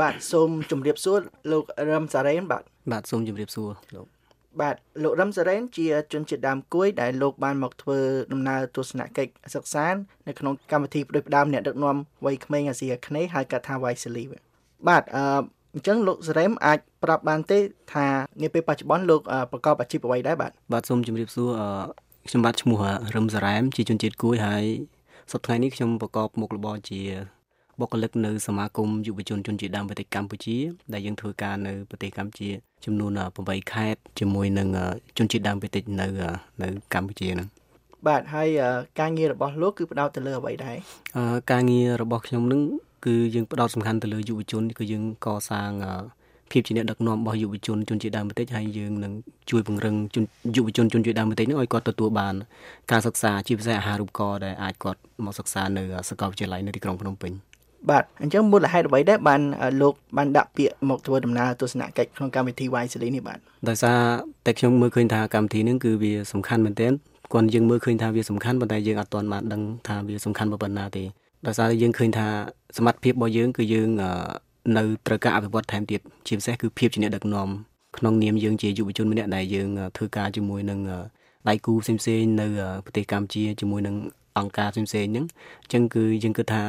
បាទសូមជម្រាបសួរលោករឹមសារ៉េនបាទបាទសូមជម្រាបសួរលោកបាទលោករឹមសារ៉េនជាជនជាតិដើមគួយដែលលោកបានមកធ្វើដំណើរទស្សនកិច្ចសិក្សានៅក្នុងកម្មវិធីផ្ដួចផ្ដើមអ្នកដឹកនាំវ័យក្មេងអាស៊ីអាគ្នេយ៍ហៅកាត់ថា Wisely បាទអឺអញ្ចឹងលោកសារ៉េមអាចប្រាប់បានទេថានាពេលបច្ចុប្បន្នលោកប្រកបអាជីពអ្វីដែរបាទបាទសូមជម្រាបសួរអឺខ្ញុំបាទឈ្មោះរឹមសារ៉ែមជាជនជាតិគួយហើយសប្តាហ៍នេះខ្ញុំប្រកបមុខរបរជា បុគ្គលិកនៅសមាគមយុវជនជនជាតិដើមប្រទេសកម្ពុជា ដែលយើងធ្វើការនៅប្រទេសកម្ពុជាចំនួន8ខេត្តជាមួយនឹងជនជាតិដើមភាគតិចនៅនៅកម្ពុជាហ្នឹងបាទហើយការងាររបស់លោកគឺផ្ដោតទៅលើអ្វីដែរអឺការងាររបស់ខ្ញុំនឹងគឺយើងផ្ដោតសំខាន់ទៅលើយុវជនគឺយើងកសាងភាពជាអ្នកដឹកនាំរបស់យុវជនជនជាតិដើមប្រទេសហើយយើងនឹងជួយពង្រឹងយុវជនជនជាតិដើមប្រទេសនឹងឲ្យគាត់ទទួលបានការសិក្សាជាពិសេសអាហារូបករណ៍ដែលអាចគាត់មកសិក្សានៅសាកលវិទ្យាល័យនៅទីក្រុងភ្នំពេញ បាទអញ្ចឹងមូលហេតុអ្វីដែរបានលោកបានដាក់ពាក្យមកធ្វើដំណើរទស្សនកិច្ចក្នុងកម្មវិធី Wisely នេះបាទដោយសារតែខ្ញុំមើលឃើញថាកម្មវិធីនេះគឺវាសំខាន់មែនទែនគាត់យើងមើលឃើញថាវាសំខាន់ប៉ុន្តែយើងអត់ទាន់បានដឹងថាវាសំខាន់ប៉ុណ្ណាទេដោយសារយើងឃើញថាសមត្ថភាពរបស់យើងគឺយើងនៅត្រូវការអភិវឌ្ឍថែមទៀតជាពិសេសគឺភាពជាអ្នកដឹកនាំក្នុងនាមយើងជាយុវជនម្នាក់ដែលយើងធ្វើការជាមួយនឹងដៃគូផ្សេងៗនៅប្រទេសកម្ពុជាជាមួយនឹង អង្គការផ្សេងៗហ្នឹងអញ្ចឹងគឺយើងគិតថា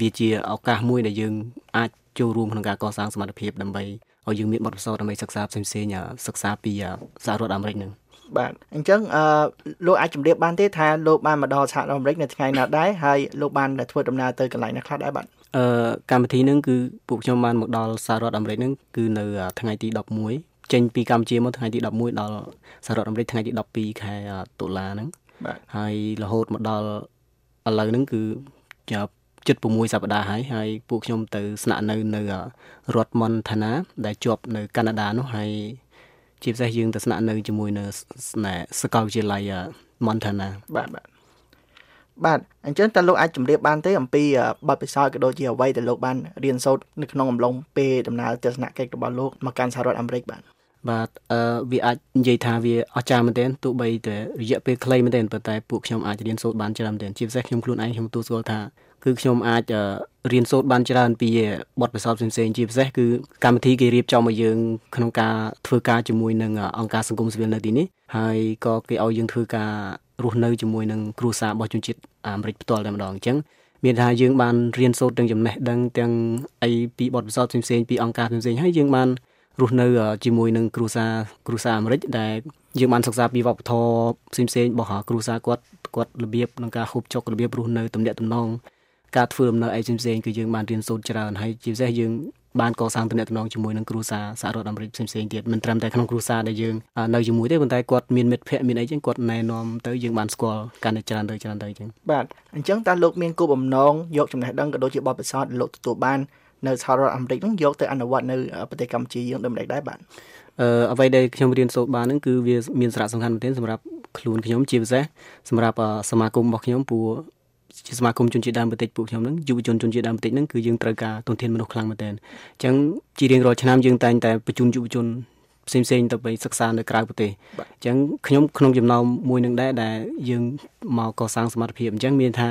វាជាឱកាសមួយដែលយើងអាចចូលរួមក្នុងការកសាងសមត្ថភាពដើម្បីឲ្យយើងមានបទពិសោធន៍ដើម្បីសិក្សាផ្សេងៗសិក្សាពីសហរដ្ឋអាមេរិកហ្នឹងបាទអញ្ចឹងអឺលោកអាចជម្រាបបានទេថាលោកបានមកដល់សហរដ្ឋអាមេរិកនៅថ្ងៃណាដែរហើយលោកបានធ្វើដំណើរទៅកន្លែងណាខ្លះដែរបាទអឺកម្មវិធីហ្នឹងគឺពួកខ្ញុំបានមកដល់សហរដ្ឋអាមេរិកហ្នឹងគឺនៅថ្ងៃទី11ចេញពីកម្ពុជាមកថ្ងៃទី11ដល់សហរដ្ឋអាមេរិកថ្ងៃទី12ខែតុលាហ្នឹងបាទហើយរហូតមកដល់ ឥឡូវហ្នឹងគឺចាប់ជិត6សប្តាហ៍ហើយហើយពួកខ្ញុំទៅស្នាក់នៅនៅរដ្ឋមន្តាណា ដែលជាប់នៅកាណាដានោះហើយជាពិសេសយើងទៅស្នាក់នៅជាមួយនៅសាកលវិទ្យាល័យ Montana បាទបាទបាទអញ្ចឹងតើលោកអាចជម្រាបបានទេអំពីបទពិសោធន៍ក៏ដូចជាអ្វីដែលលោកបានរៀនសូត្រនៅក្នុងអំឡុងពេលដំណើរទស្សនកិច្ចរបស់លោកមកកាន់សហរដ្ឋអាមេរិកបាទ បាទអឺវាអាចនិយាយថាវាអស្ចារ្យមែនទែនទោះបីតែរយៈពេលខ្លីមែនទែនប៉ុន្តែពួកខ្ញុំអាចរៀនសូត្របានច្រើនមែនទែនជាពិសេសខ្ញុំខ្លួនឯងខ្ញុំទូស្គាល់ថាគឺខ្ញុំអាចរៀនសូត្របានច្រើនពីបទពិសោធន៍ផ្សេងៗជាពិសេសគឺកម្មវិធីគេរៀបចំឲ្យយើងក្នុងការធ្វើការជាមួយនឹងអង្គការសង្គមស៊ីវិលនៅទីនេះហើយក៏គេឲ្យយើងធ្វើការរស់នៅជាមួយនឹងគ្រួសាររបស់ជនជាតិអាមេរិកផ្ទាល់តែម្ដងអញ្ចឹងមានថាយើងបានរៀនសូត្រទាំងចំណេះដឹងទាំងអីពីបទពិសោធន៍ផ្សេងៗពីអង្គការផ្សេងៗហើយយើងបាន រស់នៅជាមួយនឹងគ្រួសារគ្រួសារអាមេរិកដែលយើងបានសិក្សាពីវប្បធម៌ផ្សេងៗរបស់គ្រួសារគាត់គាត់របៀបក្នុងការហូបចុករបៀបរស់នៅទំនាក់ទំនងការធ្វើដំណើរអីផ្សេងៗគឺយើងបានរៀនសូត្រច្រើនហើយជាពិសេសយើងបានកសាងទំនាក់ទំនងជាមួយនឹងគ្រួសារសហរដ្ឋអាមេរិកផ្សេងៗទៀតមិនត្រឹមតែក្នុងគ្រួសារដែលយើងនៅជាមួយទេប៉ុន្តែគាត់មានមិត្តភ័ក្តិមានអីចឹងគាត់ណែនាំទៅយើងបានស្គាល់កាន់តែច្រើនទៅច្រើនទៅចឹងបាទអញ្ចឹងតើលោកមានគោលបំណងយកចំណេះដឹងក៏ដូចជាបទពិសោធន៍លោកទទួលបាន នៅសហរដ្ឋអាមេរិកហ្នឹងយកទៅអនុវត្តនៅប្រទេសកម្ពុជាយើងដូចម្ដេចដែរបាទអឺអ្វីដែលខ្ញុំរៀនសូត្របានហ្នឹងគឺវាមានសារៈសំខាន់មែនទែនសម្រាប់ខ្លួនខ្ញុំជាពិសេសសម្រាប់សមាគមរបស់ខ្ញុំព្រោះជាសមាគមជនជាតិដើមប្រទេសពួកខ្ញុំហ្នឹងយុវជនជនជាតិដើមប្រទេសហ្នឹងគឺយើងត្រូវការទុនធានមនុស្សខ្លាំងមែនទែនអញ្ចឹងជារៀងរាល់ឆ្នាំយើងតែងតែបញ្ជូនយុវជនផ្សេងផ្សេងទៅไปសិក្សានៅក្រៅប្រទេសអញ្ចឹងខ្ញុំក្នុងចំណោមមួយនឹងដែរដែលយើងមកកសាងសមត្ថភាពអញ្ចឹងមានថា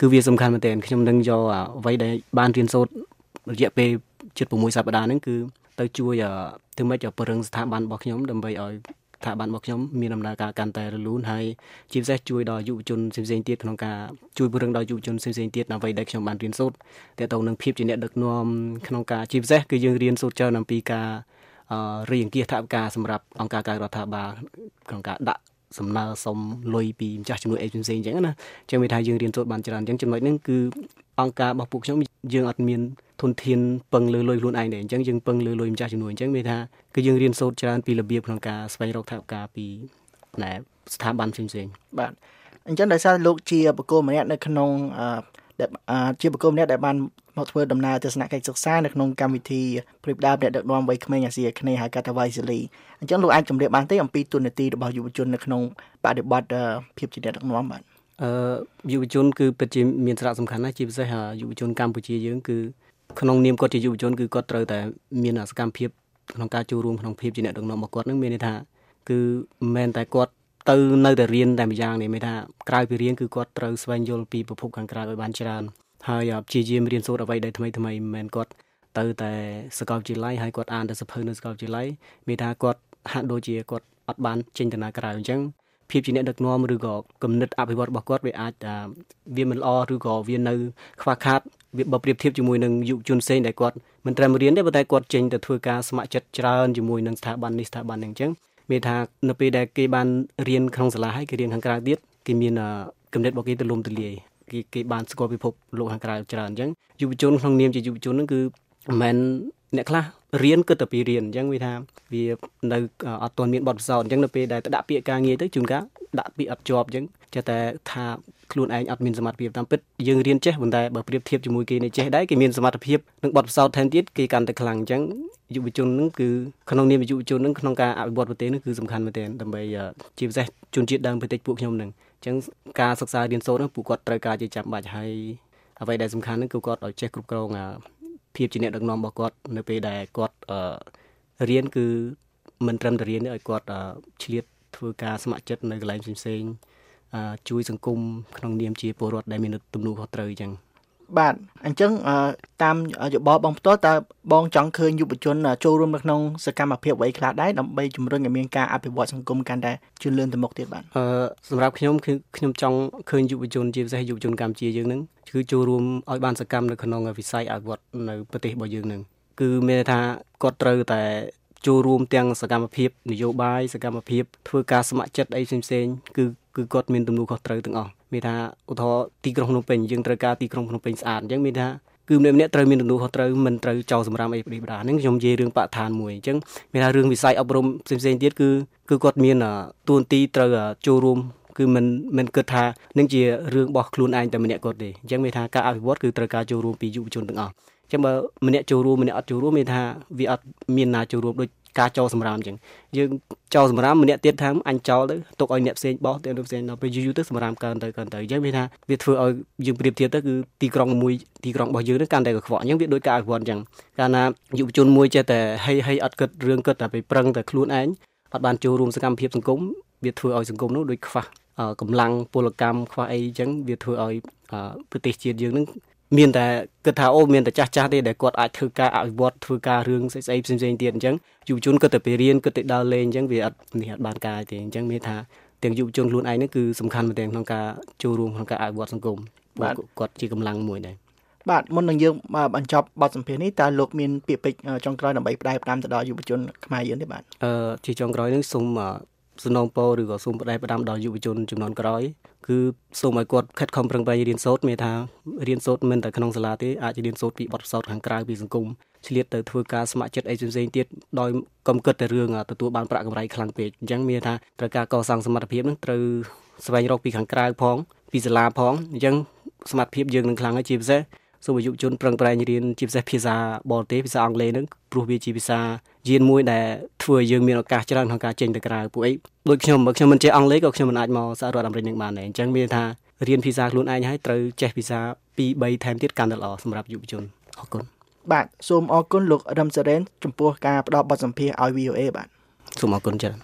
គឺវាសំខាន់មែនទែនខ្ញុំនឹងយកអ្វីដែលបានរៀនសូត្រ រយៈពេលជិត6សប្តាហ៍ហ្នឹងគឺទៅជួយធ្វើម៉េចឲ្យពង្រឹងស្ថាប័នរបស់ខ្ញុំដើម្បីឲ្យស្ថាប័នរបស់ខ្ញុំមានដំណើរការកាន់តែរលូនហើយជាពិសេសជួយដល់យុវជនផ្សេងៗទៀតក្នុងការជួយពង្រឹងដល់យុវជនផ្សេងៗទៀតដើម្បីដែលខ្ញុំបានរៀនសូត្រទាក់ទងនឹងភាពជាអ្នកដឹកនាំក្នុងការជាពិសេសគឺយើងរៀនសូត្រច្រើនអំពីការអឺរៀបអង្គាសថវិកាសម្រាប់អង្គការការរដ្ឋាភិបាលក្នុងការដាក់សំណើសុំលុយពីម្ចាស់ជំនួយអេផ្សេងៗអញ្ចឹងណាអញ្ចឹងមានថាយើងរៀនសូត្របានច្រើនអញ្ចឹងចំណុចហ្នឹងគឺអង្គការរបស់ពួកខ្ញុំយើងអត់មាន ធនធានពឹងលើលុយខ្លួនឯងទេអញ្ចឹងយើងពឹងលើលុយម្ចាស់ជំនួយអញ្ចឹងមានថាគឺយើងរៀនសូត្រច្រើនពីរបៀបក្នុងការស្វែងរកថវិកាពីណែស្ថាប័នផ្សេងៗបាទអញ្ចឹងដោយសារលោកជាបកគោម្នាក់នៅក្នុងអឺជាបកគោម្នាក់ដែលបានមកធ្វើដំណើរទស្សនកិច្ចសិក្សានៅក្នុងកម្មវិធីព្រៀបដើមអ្នកដឹកនាំវ័យក្មេងអាស៊ីអាគ្នេយ៍ហៅកាត់ថា Wisely អញ្ចឹងលោកអាចជម្រាបបានទេអំពីទូនាទីរបស់យុវជននៅក្នុងបដិបត្តិភាពជាអ្នកដឹកនាំបាទអឺយុវជនគឺពិតជាមានសារៈសំខាន់ណាស់ជាពិសេសយុវជនកម្ពុជាយើងគឺ ក្នុងនាមគាត់ជាយុវជនគឺគាត់ត្រូវតែមានសកម្មភាពក្នុងការចូលរួមក្នុងភាពជាអ្នកដឹកនាំរបស់គាត់នឹងមានន័យថាគឺមិនមែនតែគាត់ទៅនៅតែរៀនតែម្យ៉ាងនេះមានថាក្រៅពីរៀនគឺគាត់ត្រូវស្វែងយល់ពីប្រភពខាងក្រៅឲ្យបានច្រើនហើយព្យាយាមរៀនសូត្រអ្វីដែលថ្មីថ្មីមិនមែនគាត់ទៅតែសាកលវិទ្យាល័យហើយគាត់អានតែសភៅនៅសាកលវិទ្យាល័យមានថាគាត់ហាក់ដូចជាគាត់អត់បានចេញទៅណាក្រៅអញ្ចឹង ភាពជាអ្នកដឹកនាំឬក៏គំនិតអភិវឌ្ឍរបស់គាត់វាអាចវាមិនល្អឬក៏វានៅខ្វះខាតវាបើប្រៀបធៀបជាមួយនឹងយុវជនផ្សេងដែលគាត់មិនត្រឹមរៀនទេប៉ុន្តែគាត់ចេញទៅធ្វើការស្ម័គ្រចិត្តច្រើនជាមួយនឹងស្ថាប័ននេះស្ថាប័ននេះអញ្ចឹងមានថានៅពេលដែលគេបានរៀនក្នុងសាលាហើយគេរៀនខាងក្រៅទៀតគេមានគំនិតរបស់គេទូលំទូលាយគេគេបានស្គាល់ពិភពលោកខាងក្រៅច្រើនអញ្ចឹងយុវជនក្នុងនាមជាយុវជនហ្នឹងគឺមិនមែនអ្នកខ្លះ រៀនគិតតែពីរៀនអញ្ចឹងវាថាវានៅអត់ទាន់មានបទពិសោធន៍អញ្ចឹងនៅពេលដែលទៅដាក់ពាក្យការងារទៅជួនកាលដាក់ពាក្យអត់ជាប់អញ្ចឹងចេះតែថាខ្លួនឯងអត់មានសមត្ថភាពតាមពិតយើងរៀនចេះប៉ុន្តែបើប្រៀបធៀបជាមួយគេនេះចេះដែរគេមានសមត្ថភាពនិងបទពិសោធន៍ថែមទៀតគេកាន់តែខ្លាំងអញ្ចឹងយុវជននឹងគឺក្នុងនាមយុវជននឹងក្នុងការអភិវឌ្ឍប្រទេសនឹងគឺសំខាន់មែនទែនដើម្បីជាពិសេសជនជាតិដើមភាគតិចពួកខ្ញុំនឹងអញ្ចឹងការសិក្សារៀនសូត្រនឹងពួកគាត់ត្រូវការជាចាំបាច់ហើយអ្វីដែលសំខាន់នឹងគឺគាត់ឲ្យចេះគ្រប់គ្រង ភាពជាអ្នកដឹកនាំរបស់គាត់នៅពេលដែលគាត់រៀនគឺមិនត្រឹមតែរៀនទេឲ្យគាត់ឆ្លៀតធ្វើការស្ម័គ្រចិត្តនៅកន្លែងផ្សេងៗជួយសង្គមក្នុងនាមជាពលរដ្ឋដែលមានទំនួលខុសត្រូវអញ្ចឹង បាទអញ្ចឹងតាមយោបល់បងផ្ទាល់តើបងចង់ឃើញយុវជនចូលរួមនៅក្នុងសកម្មភាពអ្វីខ្លះដែរដើម្បីជំរុញឲ្យមានការអភិវឌ្ឍសង្គមកាន់តែជឿនលឿនទៅមុខទៀតបាទអឺសម្រាប់ខ្ញុំគឺខ្ញុំចង់ឃើញយុវជនជាពិសេសយុវជនកម្ពុជាយើងនឹងគឺចូលរួមឲ្យបានសកម្មនៅក្នុងវិស័យអភិវឌ្ឍនៅប្រទេសរបស់យើងនឹងគឺមានថាគាត់ត្រូវតែចូលរួមទាំងសកម្មភាពនយោបាយសកម្មភាពធ្វើការស្ម័គ្រចិត្តអីផ្សេងៗគឺ គឺគាត់មានទំនួលខុសត្រូវទាំងអស់មានថាឧទាហរណ៍ទីក្រុងភ្នំពេញយើងត្រូវការទីក្រុងភ្នំពេញស្អាតអញ្ចឹងមានថាគឺម្នាក់ម្នាក់ត្រូវមានទំនួលខុសត្រូវមិនត្រូវចោលសម្រាមអីប្រទេសបដាហ្នឹងខ្ញុំនិយាយរឿងបរិស្ថានមួយអញ្ចឹងមានថារឿងវិស័យអប់រំផ្សេងៗទៀតគឺគឺគាត់មានទួនាទីត្រូវចូលរួមគឺមិនមិនគិតថានឹងជារឿងរបស់ខ្លួនឯងតែម្នាក់គាត់ទេអញ្ចឹងមានថាការអភិវឌ្ឍគឺត្រូវការចូលរួមពីយុវជនទាំងអស់អញ្ចឹងបើម្នាក់ចូលរួមម្នាក់អត់ចូលរួមមានថាវាអត់មានណាចូលរួមដូច ការចោលសម្រាមអញ្ចឹងយើងចោលសម្រាមម្នាក់ទៀតថាអញចោលទៅទុកឲ្យអ្នកផ្សេងបោះទៅផ្សេងដល់ពេលយូរយូរទៅសម្រាមកើនទៅកើនទៅអញ្ចឹងវាថាវាធ្វើឲ្យយើងប្រៀបធៀបទៅគឺទីក្រុងមួយទីក្រុងរបស់យើងនឹងកាន់តែកខ្វក់អញ្ចឹងវាដូចការអភិវឌ្ឍអញ្ចឹងកាលណាយុវជនមួយចេះតែហីហីអត់គិតរឿងគិតតែไปប្រឹងតែខ្លួនឯងអត់បានចូលរួមសកម្មភាពសង្គមវាធ្វើឲ្យសង្គមនោះដូចខ្វះកម្លាំងពលកម្មខ្វះអីអញ្ចឹងវាធ្វើឲ្យប្រទេសជាតិយើងនឹង មានតែគិតថាអូមានតែចាស់ចាស់ទេដែលគាត់អាចធ្វើការអភិវឌ្ឍធ្វើការរឿងស្អីស្អីផ្សេងផ្សេងទៀតអញ្ចឹងយុវជនគិតតែទៅរៀនគិតទៅដើរលេងអញ្ចឹងវាអត់នេះអត់បានការទេអញ្ចឹងមានថាទាំងយុវជនខ្លួនឯងនេះគឺសំខាន់មែនទែនក្នុងការចូលរួមក្នុងការអភិវឌ្ឍសង្គមបាទគាត់ជាកម្លាំងមួយដែរបាទមុននឹងយើងបញ្ចប់បទសម្ភាសន៍នេះតើលោកមានពាក្យពេចន៍ចុងក្រោយដើម្បីផ្ដាយផ្ដាំទៅដល់យុវជនខ្មែរយើងទេបាទអឺជាចុងក្រោយនេះសូម សំណូមពរឬក៏សូមផ្ដាយផ្ដាំដល់យុវជនចំនួនក្រោយគឺសូមឲ្យគាត់ខិតខំប្រឹងប្រែងរៀនសូត្រមានថារៀនសូត្រមិនតែក្នុងសាលាទេអាចរៀនសូត្រពីបទពិសោធន៍ខាងក្រៅពីសង្គមឆ្លៀតទៅធ្វើការស្ម័គ្រចិត្តអីផ្សេងៗទៀតដោយកុំគិតតែរឿងទទួលបានប្រាក់កម្រៃខ្លាំងពេកអញ្ចឹងមានថាត្រូវការកសាងសមត្ថភាពនឹងត្រូវស្វែងរកពីខាងក្រៅផង ពីសាលាផងអញ្ចឹងសមត្ថភាពយើងនឹងខ្លាំងហើយជាពិសេសសូមយុវជនប្រឹងប្រែងរៀនជាពិសេសភាសាបរទេសភាសាអង់គ្លេសហ្នឹងព្រោះវាជាភាសា យានមួយដែលធ្វើឲ្យយើងមានឱកាសច្រើនក្នុងការចេញទៅក្រៅពួកអីដូចខ្ញុំបើខ្ញុំមិនចេះអង់គ្លេសក៏ខ្ញុំមិនអាចមកសហរដ្ឋអាមេរិកនឹងបានដែរអញ្ចឹងមានថារៀនភាសាខ្លួនឯងហើយត្រូវចេះភាសា2 3ថែមទៀតកាន់តែល្អសម្រាប់យុវជនអរគុណបាទសូមអរគុណលោករឹមសារ៉េនចំពោះការផ្ដល់បទសម្ភាសន៍ឲ្យ VOA បាទសូមអរគុណច្រើន